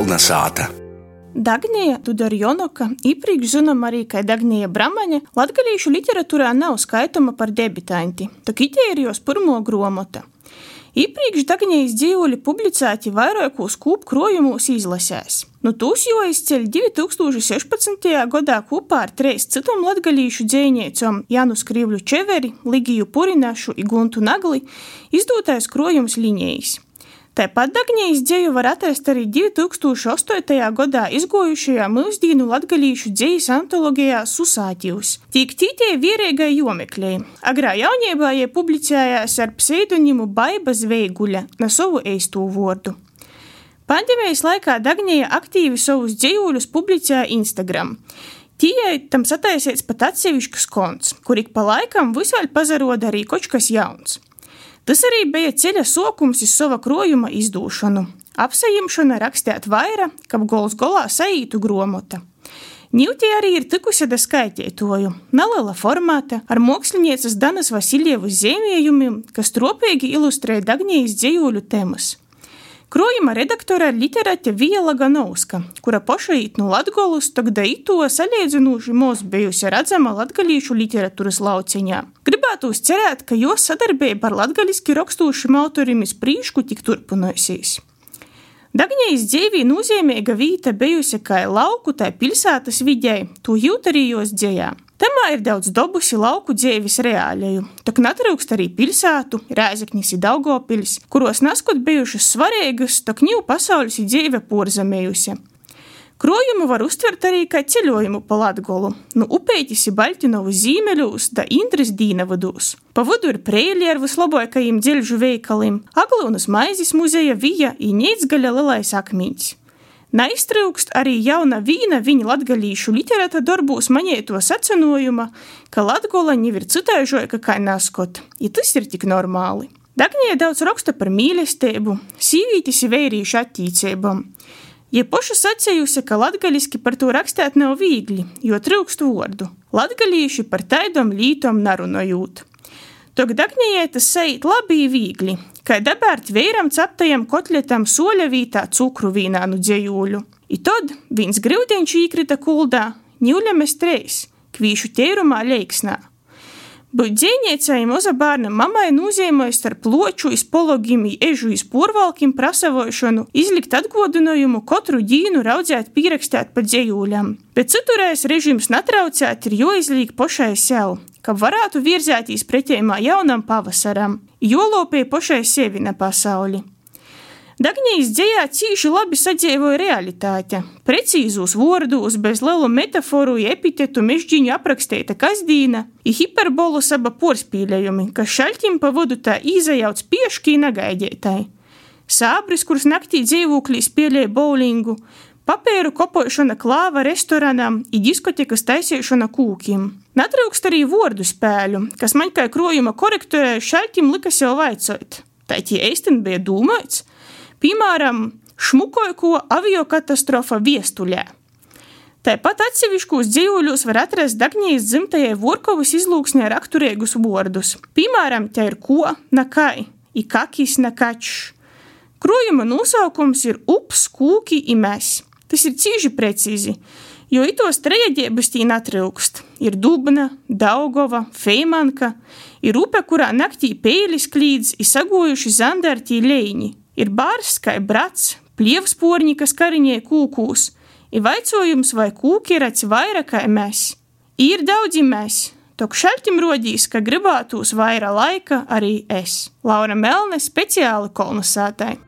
Kolnesāta. Dagnija Tudorjonoka, iepriekš zinām arī, ka Dagnija Bramaņa latgalīšu literatūrā nav skaitama par debitanti, tak ite ir jos pirmo gromota. Iepriekš Dagnijas dzīvoļi publicēti vairākos kūpu krojumos izlasēs. Nu, tūs jau izceļ 2016. gadā kopā ar treis citam latgalīšu dzēniecom Janu Skrivļu Čeveri, Ligiju Purinašu un Guntu Nagli izdotais krojums līnijas. Tāpat Dagnijas dzēju var atrast arī 2008. gadā izgojušajā mūsdienu latgalīšu dzējas antologijā Susātījus. Tīk tītie vierīgai jomeklī. Agrā jaunībā jie publicējās ar pseidonimu Baiba Zveiguļa na savu eistu vārdu. Pandēmijas laikā Dagnija aktīvi savus dzējuļus publicēja Instagram. Tijai tam sataisīts pat atsevišķs konts, kur ik pa laikam visāļ pazaroda arī kaut kas jauns. Tas arī bija ceļa sākums uz sava krojuma izdūšanu. Apsajimšana rakstīt vairāk, kap gols golā saītu gromota. Ņūtī arī ir tikusi da skaitītoju, neliela formāta ar mākslinieces Danas Vasiljevas zīmējumiem, kas tropīgi ilustrē Dagnijas dzējuļu tēmas. Krojuma redaktore ir literāte Vija Laganovska, kura pašait no Latgolus, tagad ito saliedzinoši mūs bijusi redzama latgalīšu literatūras lauciņā. Gribētu cerēt, ka jo sadarbība ar latgaliski rakstūšiem autoriem iz prīšku tik turpināsies. Dagņējas dzīvī nozīmīga vieta bijusi kā lauku, tā pilsētas vidē, to jūt arī jos dzējā. Temā ir daudz dabusi lauku dzīves reāļaju, tak netrūkst arī pilsētu, Rēzeknis ir Daugopils, kuros neskot bijušas svarīgas, tak ņū pasaules ir dzīve porzemējusi. Krojumu var uztvert arī kā ceļojumu pa Latgolu, nu upeitis ir Baļķinovu zīmeļūs, da Indras dīnavadūs. Pa vidu ir prēļi ar vislabākajiem dzeļžu veikaliem, Aglūnas maizes muzeja vija i Neicgaļa lielais akmiņš. Neiztrūkst arī jauna vīna viņa latgalīšu literāta darbūs maņēto sacenojuma, ka latgola jau ir citaižoja, kā naskot, ja tas ir tik normāli. Dagnija daudz raksta par mīlestību, sīvītis ir vērīšu attīcībām. Ja poša sacējusi, ka latgaliski par to rakstīt nav viegli, jo trūkst vārdu. Latgalīši par taidom lītom narunojūt. Tok Dagnijai tas seit labi viegli, kā dabērt vīram ceptajam kotletam soļavītā cukru vīnā nu dzējūļu. I tad viens grūdiņš īkrita kuldā, ņūļamies treis, kvīšu tērumā leiksnā. Būt dzīvniecei moza bērna mammai nozīmēja starp loču, izpologiem, ežu izpūrvalkiem prasavošanu, izlikt atgodinājumu katru dīnu raudzēt pierakstēt pa dzējūļam. Bet citurēs režims natraucēt ir joizlīk pošai sev, ka varētu virzēties pretējumā jaunam pavasaram, jolopēja pošai sevi ne pasauli. Dagnijas dzējā cīši labi sadzīvoja realitāte. Precīzos vārdos, bez lielu metaforu, epitetu mežģīņu aprakstīta kasdīna, ir hiperbolu saba porspīlējumi, kas šaļķim pa vodu tā izajauc pieškī negaidētai. Sābris, kurš naktī dzīvoklī spēlēja bowlingu, papēru kopošana klāva restorānam, ir diskotekas taisīšana kūkiem. Netrūkst arī vārdu spēļu, kas man kā krojuma korektorē šaļķim lika sev vaicot. Tā tie īstenībā bija domāts? Piemēram, šmukoiko aviokatastrofa viestuļē. Tāpat atsevišķos dzīvuļos var atrast Dagnijas dzimtajai Vorkovas izlūksnē raksturīgus vārdus. Piemēram, te ir ko, nakai, ikakis, nakačs. Krojuma nosaukums ir ups, kūki, imēs. Tas ir cīži precīzi, jo itos trejadības tī natrūkst. Ir dubna, daugova, feimanka, ir upe, kurā naktī pēlis klīdz, ir sagojuši zandartī leņi ir bārs, kā brats, plievsporņi, kas kariņē kūkūs, ir vaicojums, vai kūki ir ats vairāk kā mēs. Ir daudzi mēs, tok šaltim rodīs, ka gribētos vairāk laika arī es. Laura Melne speciāli kolonizētāji.